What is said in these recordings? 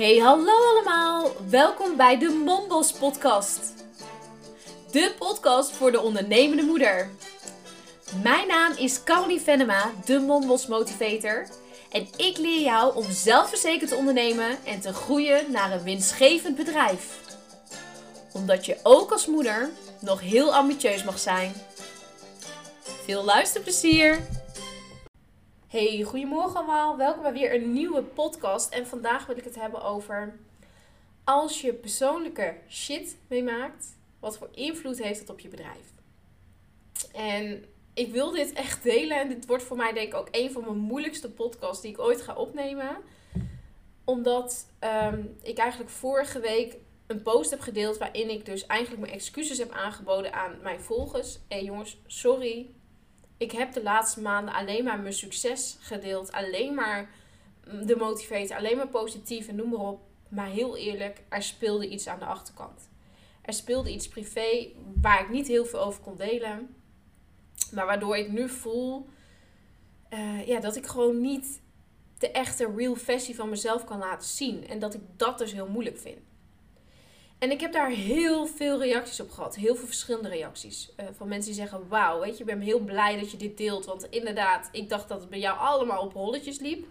Hey, hallo allemaal. Welkom bij de Mombos podcast. De podcast voor de ondernemende moeder. Mijn naam is Caroline Venema, de Mombos motivator. En ik leer jou om zelfverzekerd te ondernemen en te groeien naar een winstgevend bedrijf. Omdat je ook als moeder nog heel ambitieus mag zijn. Veel luisterplezier! Hey, goedemorgen allemaal. Welkom bij weer een nieuwe podcast. En vandaag wil ik het hebben over als je persoonlijke shit meemaakt, wat voor invloed heeft het op je bedrijf? En ik wil dit echt delen en dit wordt voor mij denk ik ook een van mijn moeilijkste podcasts die ik ooit ga opnemen. Omdat ehm, ik eigenlijk vorige week een post heb gedeeld waarin ik dus eigenlijk mijn excuses heb aangeboden aan mijn volgers. En jongens, sorry ik heb de laatste maanden alleen maar mijn succes gedeeld. Alleen maar de motivatie, alleen maar positief en noem maar op. Maar heel eerlijk, er speelde iets aan de achterkant. Er speelde iets privé waar ik niet heel veel over kon delen. Maar waardoor ik nu voel uh, ja, dat ik gewoon niet de echte real versie van mezelf kan laten zien. En dat ik dat dus heel moeilijk vind. En ik heb daar heel veel reacties op gehad. Heel veel verschillende reacties. Uh, van mensen die zeggen: Wauw, weet je, ik ben heel blij dat je dit deelt. Want inderdaad, ik dacht dat het bij jou allemaal op rolletjes liep.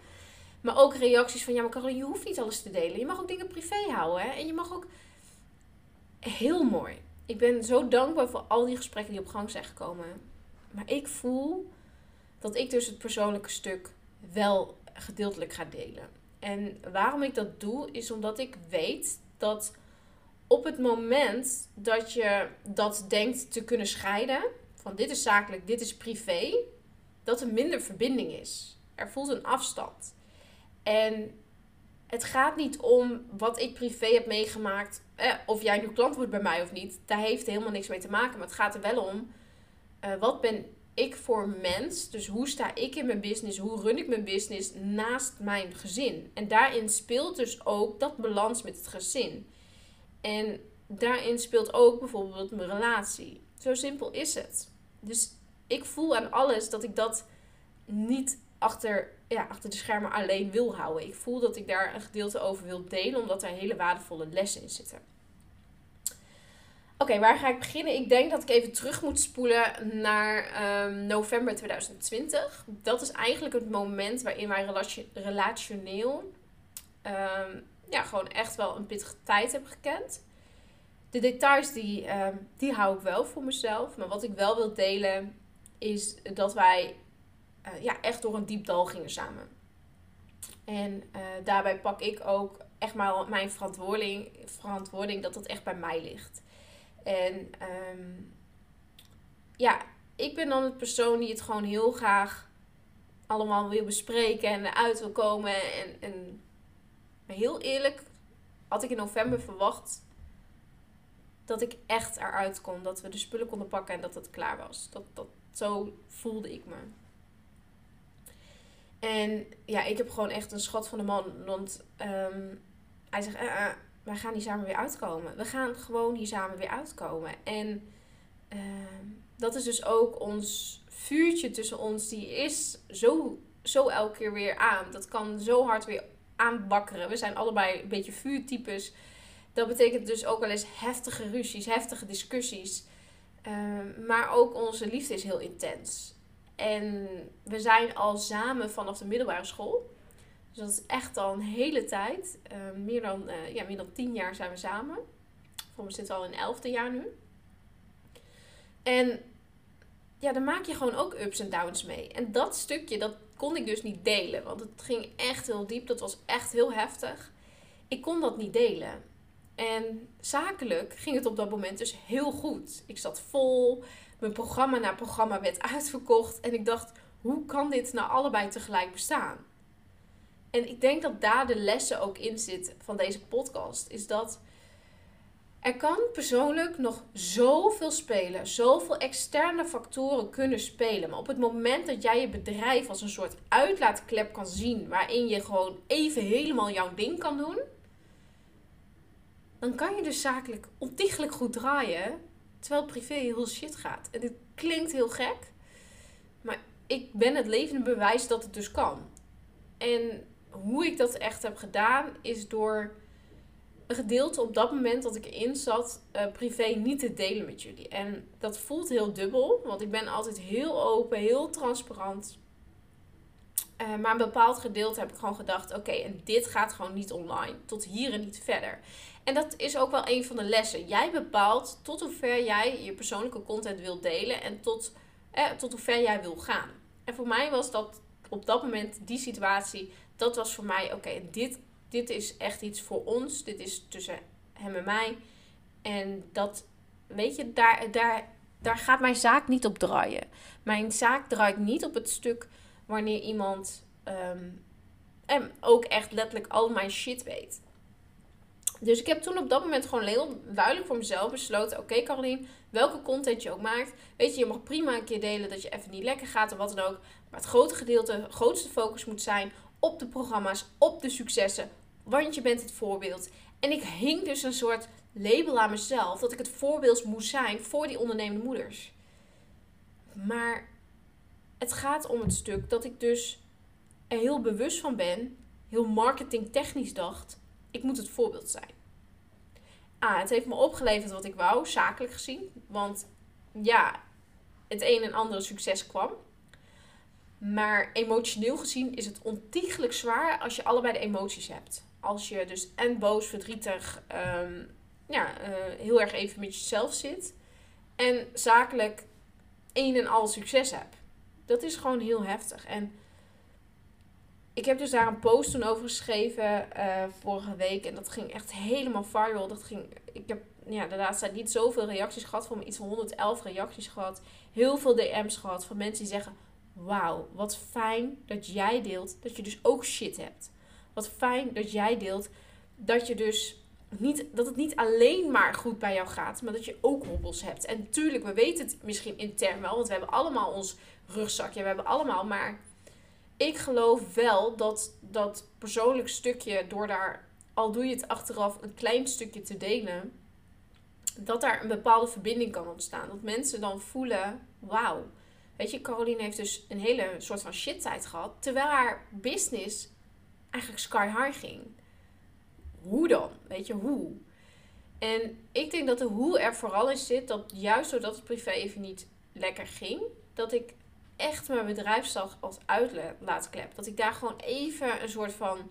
Maar ook reacties van: Ja, maar je hoeft niet alles te delen. Je mag ook dingen privé houden. Hè? En je mag ook. Heel mooi. Ik ben zo dankbaar voor al die gesprekken die op gang zijn gekomen. Maar ik voel dat ik dus het persoonlijke stuk wel gedeeltelijk ga delen. En waarom ik dat doe, is omdat ik weet dat op het moment dat je dat denkt te kunnen scheiden, van dit is zakelijk, dit is privé, dat er minder verbinding is. Er voelt een afstand. En het gaat niet om wat ik privé heb meegemaakt, eh, of jij nu klant wordt bij mij of niet. Daar heeft helemaal niks mee te maken. Maar het gaat er wel om, uh, wat ben ik voor mens? Dus hoe sta ik in mijn business? Hoe run ik mijn business naast mijn gezin? En daarin speelt dus ook dat balans met het gezin. En daarin speelt ook bijvoorbeeld mijn relatie. Zo simpel is het. Dus ik voel aan alles dat ik dat niet achter, ja, achter de schermen alleen wil houden. Ik voel dat ik daar een gedeelte over wil delen, omdat er hele waardevolle lessen in zitten. Oké, waar ga ik beginnen? Ik denk dat ik even terug moet spoelen naar um, november 2020. Dat is eigenlijk het moment waarin wij relationeel um, ja, gewoon echt wel een pittige tijd heb gekend. De details die, ehm, die hou ik wel voor mezelf. Maar wat ik wel wil delen is dat wij uh, ja, echt door een diep dal gingen samen. En uh, daarbij pak ik ook echt maar mijn verantwoording, verantwoording dat dat echt bij mij ligt. En um, ja, ik ben dan het persoon die het gewoon heel graag allemaal wil bespreken en eruit wil komen. En, en maar heel eerlijk, had ik in november verwacht dat ik echt eruit kon. Dat we de spullen konden pakken en dat het klaar was. Dat, dat, zo voelde ik me. En ja, ik heb gewoon echt een schat van de man. Want um, hij zegt, uh, wij gaan hier samen weer uitkomen. We gaan gewoon hier samen weer uitkomen. En uh, dat is dus ook ons vuurtje tussen ons. Die is zo, zo elke keer weer aan. Dat kan zo hard weer aanbakkeren. We zijn allebei een beetje vuurtypes. Dat betekent dus ook wel eens heftige ruzies, heftige discussies. Ehm, maar ook onze liefde is heel intens. En we zijn al samen vanaf de middelbare school. Dus dat is echt al een hele tijd. Uh, meer, dan, uh, ja, meer dan tien jaar zijn we samen. Voor me zitten al in elfde jaar nu. En ja, dan maak je gewoon ook ups en downs mee. En dat stukje, dat kon ik dus niet delen. Want het ging echt heel diep. Dat was echt heel heftig. Ik kon dat niet delen. En zakelijk ging het op dat moment dus heel goed. Ik zat vol. Mijn programma na programma werd uitverkocht. En ik dacht, hoe kan dit nou allebei tegelijk bestaan? En ik denk dat daar de lessen ook in zit van deze podcast. Is dat er kan persoonlijk nog zoveel spelen, zoveel externe factoren kunnen spelen. Maar op het moment dat jij je bedrijf als een soort uitlaatklep kan zien, waarin je gewoon even helemaal jouw ding kan doen, dan kan je dus zakelijk ontiegelijk goed draaien, terwijl privé heel shit gaat. En dit klinkt heel gek, maar ik ben het levende bewijs dat het dus kan. En hoe ik dat echt heb gedaan, is door een gedeelte op dat moment dat ik erin zat, uh, privé niet te delen met jullie. En dat voelt heel dubbel, want ik ben altijd heel open, heel transparant. Uh, maar een bepaald gedeelte heb ik gewoon gedacht: oké, en dit gaat gewoon niet online. Tot hier en niet verder. En dat is ook wel een van de lessen. Jij bepaalt tot hoever jij je persoonlijke content wilt delen en tot, eh, tot hoever jij wil gaan. En voor mij was dat op dat moment, die situatie, dat was voor mij: oké, dit, dit is echt iets voor ons. Dit is tussen hem en mij. En dat, weet je, daar, daar, daar gaat mijn zaak niet op draaien. Mijn zaak draait niet op het stuk wanneer iemand um, en ook echt letterlijk al mijn shit weet. Dus ik heb toen op dat moment gewoon heel duidelijk voor mezelf besloten: oké, okay, Caroline, welke content je ook maakt. Weet je, je mag prima een keer delen dat je even niet lekker gaat of wat dan ook. Maar het grote gedeelte, grootste focus moet zijn op de programma's, op de successen. Want je bent het voorbeeld. En ik hing dus een soort label aan mezelf dat ik het voorbeeld moest zijn voor die ondernemende moeders. Maar het gaat om het stuk dat ik dus er heel bewust van ben, heel marketingtechnisch dacht, ik moet het voorbeeld zijn. Ah, het heeft me opgeleverd wat ik wou, zakelijk gezien. Want ja, het een en andere succes kwam. Maar emotioneel gezien is het ontiegelijk zwaar als je allebei de emoties hebt. Als je dus en boos, verdrietig, um, ja, uh, heel erg even met jezelf zit. En zakelijk een en al succes hebt. Dat is gewoon heel heftig. En ik heb dus daar een post toen over geschreven uh, vorige week. En dat ging echt helemaal viral. Dat ging, ik heb ja, de laatste tijd niet zoveel reacties gehad. Van iets van 111 reacties gehad. Heel veel DM's gehad van mensen die zeggen... Wauw, wat fijn dat jij deelt dat je dus ook shit hebt. Wat fijn dat jij deelt dat je dus niet, dat het niet alleen maar goed bij jou gaat, maar dat je ook hobbels hebt. En natuurlijk, we weten het misschien intern wel, want we hebben allemaal ons rugzakje, we hebben allemaal, maar ik geloof wel dat dat persoonlijk stukje, door daar, al doe je het achteraf, een klein stukje te delen, dat daar een bepaalde verbinding kan ontstaan. Dat mensen dan voelen, wauw. Weet je, Caroline heeft dus een hele soort van shit tijd gehad, terwijl haar business eigenlijk sky high ging. Hoe dan? Weet je, hoe? En ik denk dat de hoe er vooral in zit dat juist doordat het privé even niet lekker ging, dat ik echt mijn bedrijfsdag als uitlaatklep. Dat ik daar gewoon even een soort van.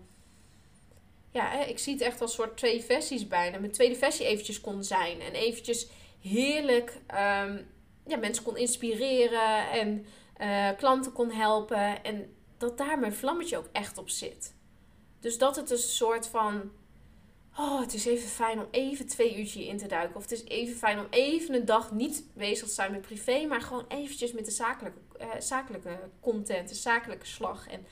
Ja, ik zie het echt als soort twee versies bijna. Mijn tweede versie eventjes kon zijn. En eventjes heerlijk um, ja, mensen kon inspireren. En uh, klanten kon helpen. En dat daar mijn vlammetje ook echt op zit. Dus dat het een soort van oh, het is even fijn om even twee uurtje in te duiken. Of het is even fijn om even een dag niet bezig te zijn met privé, maar gewoon eventjes met de zakelijke, uh, zakelijke content, de zakelijke slag. En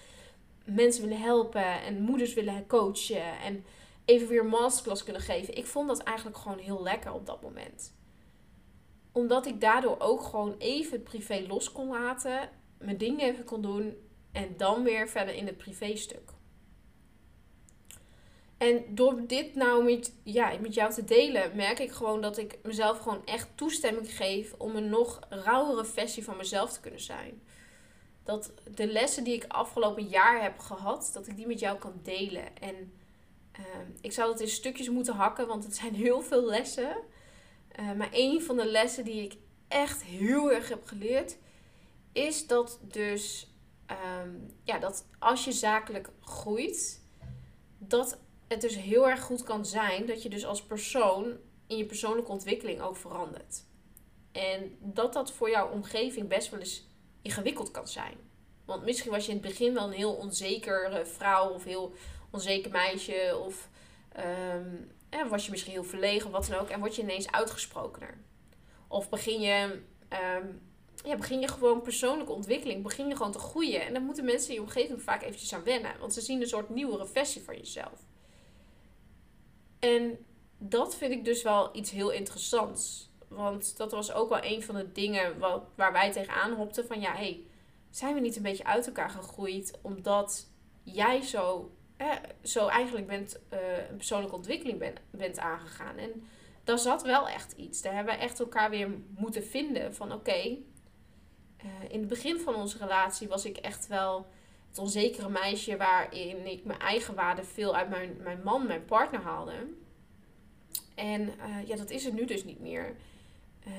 mensen willen helpen en moeders willen coachen en even weer masterclass kunnen geven. Ik vond dat eigenlijk gewoon heel lekker op dat moment. Omdat ik daardoor ook gewoon even het privé los kon laten, mijn dingen even kon doen en dan weer verder in het privé stuk. En door dit nou met, ja, met jou te delen, merk ik gewoon dat ik mezelf gewoon echt toestemming geef om een nog rauwere versie van mezelf te kunnen zijn. Dat de lessen die ik afgelopen jaar heb gehad, dat ik die met jou kan delen. En ehm, ik zou dat in stukjes moeten hakken, want het zijn heel veel lessen. Uh, maar een van de lessen die ik echt heel erg heb geleerd, is dat dus ehm, ja, dat als je zakelijk groeit, dat het dus heel erg goed kan zijn dat je dus als persoon in je persoonlijke ontwikkeling ook verandert. En dat dat voor jouw omgeving best wel eens ingewikkeld kan zijn. Want misschien was je in het begin wel een heel onzekere vrouw of heel onzeker meisje. Of um, was je misschien heel verlegen of wat dan ook. En word je ineens uitgesprokener. Of begin je, um, ja, begin je gewoon persoonlijke ontwikkeling. Begin je gewoon te groeien. En dan moeten mensen in je omgeving vaak eventjes aan wennen. Want ze zien een soort nieuwere versie van jezelf. En dat vind ik dus wel iets heel interessants. Want dat was ook wel een van de dingen wat, waar wij tegenaan hopten. Van ja, hey, zijn we niet een beetje uit elkaar gegroeid omdat jij zo, zo eigenlijk bent, uh, een persoonlijke ontwikkeling ben, bent aangegaan. En daar zat wel echt iets. Daar hebben we echt elkaar weer moeten vinden. Van oké, eh, in het begin van onze relatie was ik echt wel het onzekere meisje waarin ik mijn eigen waarde veel uit mijn, mijn man, mijn partner haalde. En uh, ja, dat is er nu dus niet meer.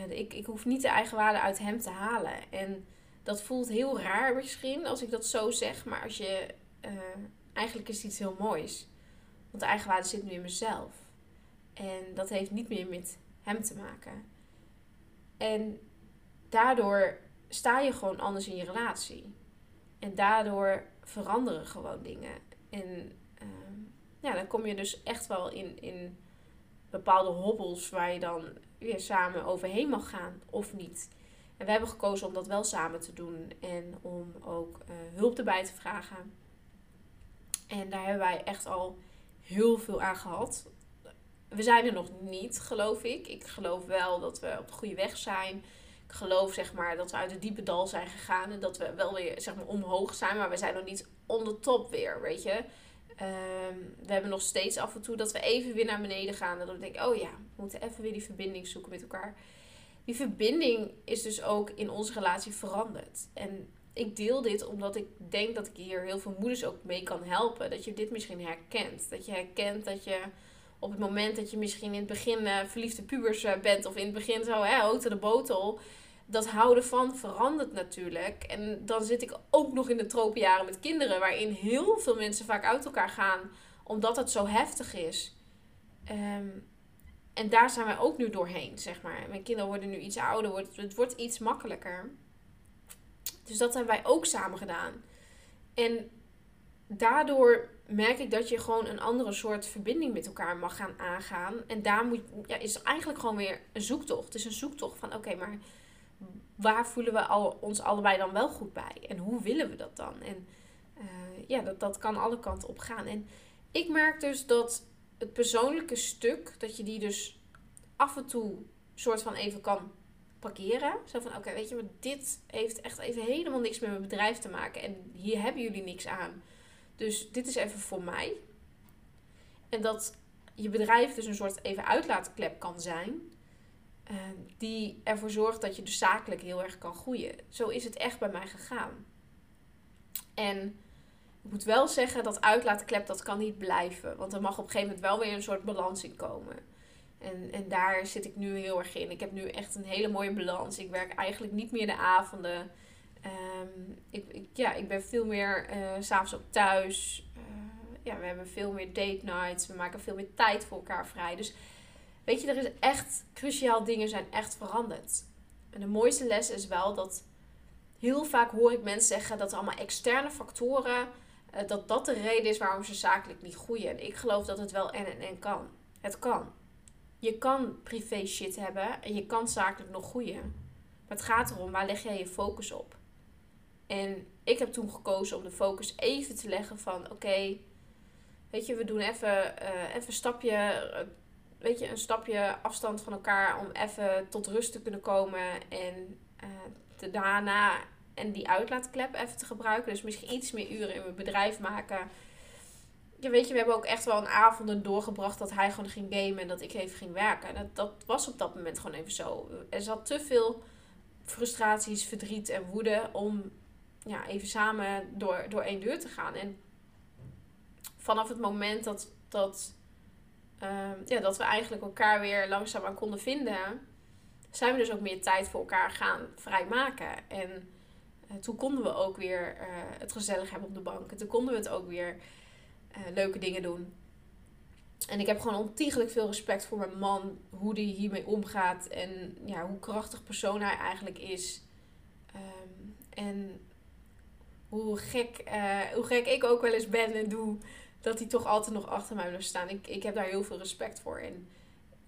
Ik, ik hoef niet de eigen waarde uit hem te halen. En dat voelt heel raar misschien als ik dat zo zeg. Maar als je. Eigenlijk is het iets heel moois. Want de eigen waarde zit nu in mezelf. En dat heeft niet meer met hem te maken. En daardoor sta je gewoon anders in je relatie. En daardoor veranderen gewoon dingen. En uh, ja, dan kom je dus echt wel in, in bepaalde hobbels waar je dan weer samen overheen mag gaan of niet. En we hebben gekozen om dat wel samen te doen en om ook uh, hulp erbij te vragen. En daar hebben wij echt al heel veel aan gehad. We zijn er nog niet, geloof ik. Ik geloof wel dat we op de goede weg zijn. Ik geloof zeg maar dat we uit het diepe dal zijn gegaan en dat we wel weer zeg maar omhoog zijn, maar we zijn nog niet on the top weer, weet je. Ehm, we hebben nog steeds af en toe dat we even weer naar beneden gaan. En dan denk ik, oh ja, we moeten even weer die verbinding zoeken met elkaar. Die verbinding is dus ook in onze relatie veranderd. En ik deel dit omdat ik denk dat ik hier heel veel moeders ook mee kan helpen. Dat je dit misschien herkent. Dat je herkent dat je op het moment dat je misschien in het begin uh, verliefde pubers uh, bent. Of in het begin zo, hè, houten de botel dat houden van verandert natuurlijk. En dan zit ik ook nog in de tropenjaren met kinderen, waarin heel veel mensen vaak uit elkaar gaan, omdat het zo heftig is. Ehm, en daar zijn wij ook nu doorheen, zeg maar. Mijn kinderen worden nu iets ouder, het wordt iets makkelijker. Dus dat hebben wij ook samen gedaan. En daardoor merk ik dat je gewoon een andere soort verbinding met elkaar mag gaan aangaan. En daar moet, ja, is eigenlijk gewoon weer een zoektocht. Het is een zoektocht van oké, maar waar voelen we al, ons allebei dan wel goed bij? En hoe willen we dat dan? En uh, ja, dat, dat kan alle kanten op gaan. En ik merk dus dat het persoonlijke stuk, dat je die dus af en toe soort van even kan parkeren. Zo van, oké, weet je, maar dit heeft echt even helemaal niks met mijn bedrijf te maken. En hier hebben jullie niks aan. Dus dit is even voor mij. En dat je bedrijf dus een soort even uitlaatklep kan zijn. Ehm, die ervoor zorgt dat je dus zakelijk heel erg kan groeien. Zo is het echt bij mij gegaan. En ik moet wel zeggen dat uitlaatklep dat kan niet blijven. Want er mag op een gegeven moment wel weer een soort balans in komen. En, en daar zit ik nu heel erg in. Ik heb nu echt een hele mooie balans. Ik werk eigenlijk niet meer de avonden. Um, ik, ja, ik ben veel meer uh, s'avonds ook thuis. Uh, ja, we hebben veel meer date nights. We maken veel meer tijd voor elkaar vrij. Dus Weet je, er is echt cruciaal dingen zijn echt veranderd. En de mooiste les is wel dat heel vaak hoor ik mensen zeggen dat allemaal externe factoren, uh, dat dat de reden is waarom ze zakelijk niet groeien. En ik geloof dat het wel en en en kan. Het kan. Je kan privé shit hebben en je kan zakelijk nog groeien. Maar het gaat erom, waar leg jij je focus op? En ik heb toen gekozen om de focus even te leggen van oké, weet je, we doen even, uh, even een stapje eh, weet je, een stapje afstand van elkaar om even tot rust te kunnen komen. En uh, daarna en die uitlaatklep even te gebruiken. Dus misschien iets meer uren in mijn bedrijf maken. Ja, weet je, we hebben ook echt wel een avonden doorgebracht dat hij gewoon ging gamen en dat ik even ging werken. En dat, dat was op dat moment gewoon even zo. Er zat te veel frustraties, verdriet en woede om ja, even samen door, door één deur te gaan. En vanaf het moment dat, dat Ehm, ja, dat we eigenlijk elkaar weer langzaam aan konden vinden, zijn we dus ook meer tijd voor elkaar gaan vrijmaken. En uh, toen konden we ook weer uh, het gezellig hebben op de bank. En toen konden we het ook weer uh, leuke dingen doen. En ik heb gewoon ontiegelijk veel respect voor mijn man, hoe die hiermee omgaat en ja, hoe krachtig persoon hij eigenlijk is. Um, en hoe gek, hoe gek ik ook wel eens ben en doe dat hij toch altijd nog achter mij blijft staan. Ik, ik heb daar heel veel respect voor. En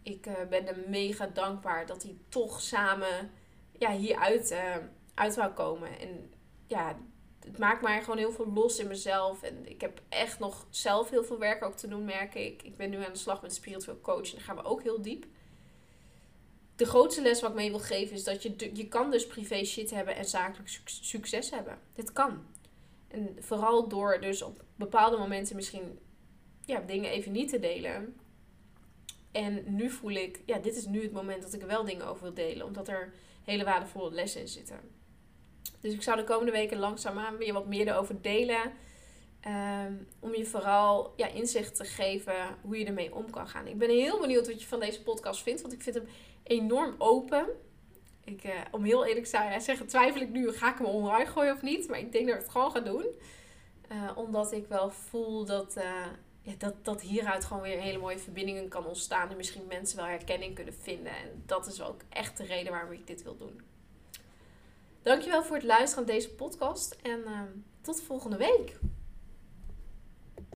ik uh, ben hem mega dankbaar dat hij toch samen ja, hieruit uh, uit wou komen. En ja, het maakt mij gewoon heel veel los in mezelf. En ik heb echt nog zelf heel veel werk ook te doen, merk ik. Ik ben nu aan de slag met spiritueel coach en daar gaan we ook heel diep. De grootste les wat ik mee wil geven is dat je, je kan dus privé shit hebben en zakelijk succes hebben. Dit kan. En vooral door dus op bepaalde momenten misschien ja, dingen even niet te delen. En nu voel ik, ja, dit is nu het moment dat ik wel dingen over wil delen. Omdat er hele waardevolle lessen in zitten. Dus ik zou de komende weken langzaamaan weer wat meer erover delen. Ehm, om je vooral ja, inzicht te geven hoe je ermee om kan gaan. Ik ben heel benieuwd wat je van deze podcast vindt. Want ik vind hem enorm open. Ik, uh, om heel eerlijk te zeggen, twijfel ik nu, ga ik hem online gooien of niet? Maar ik denk dat ik het gewoon ga doen. Uh, omdat ik wel voel dat, ja, dat, dat hieruit gewoon weer hele mooie verbindingen kan ontstaan. En misschien mensen wel herkenning kunnen vinden. En dat is ook echt de reden waarom ik dit wil doen. Dankjewel voor het luisteren aan deze podcast. En tot volgende week.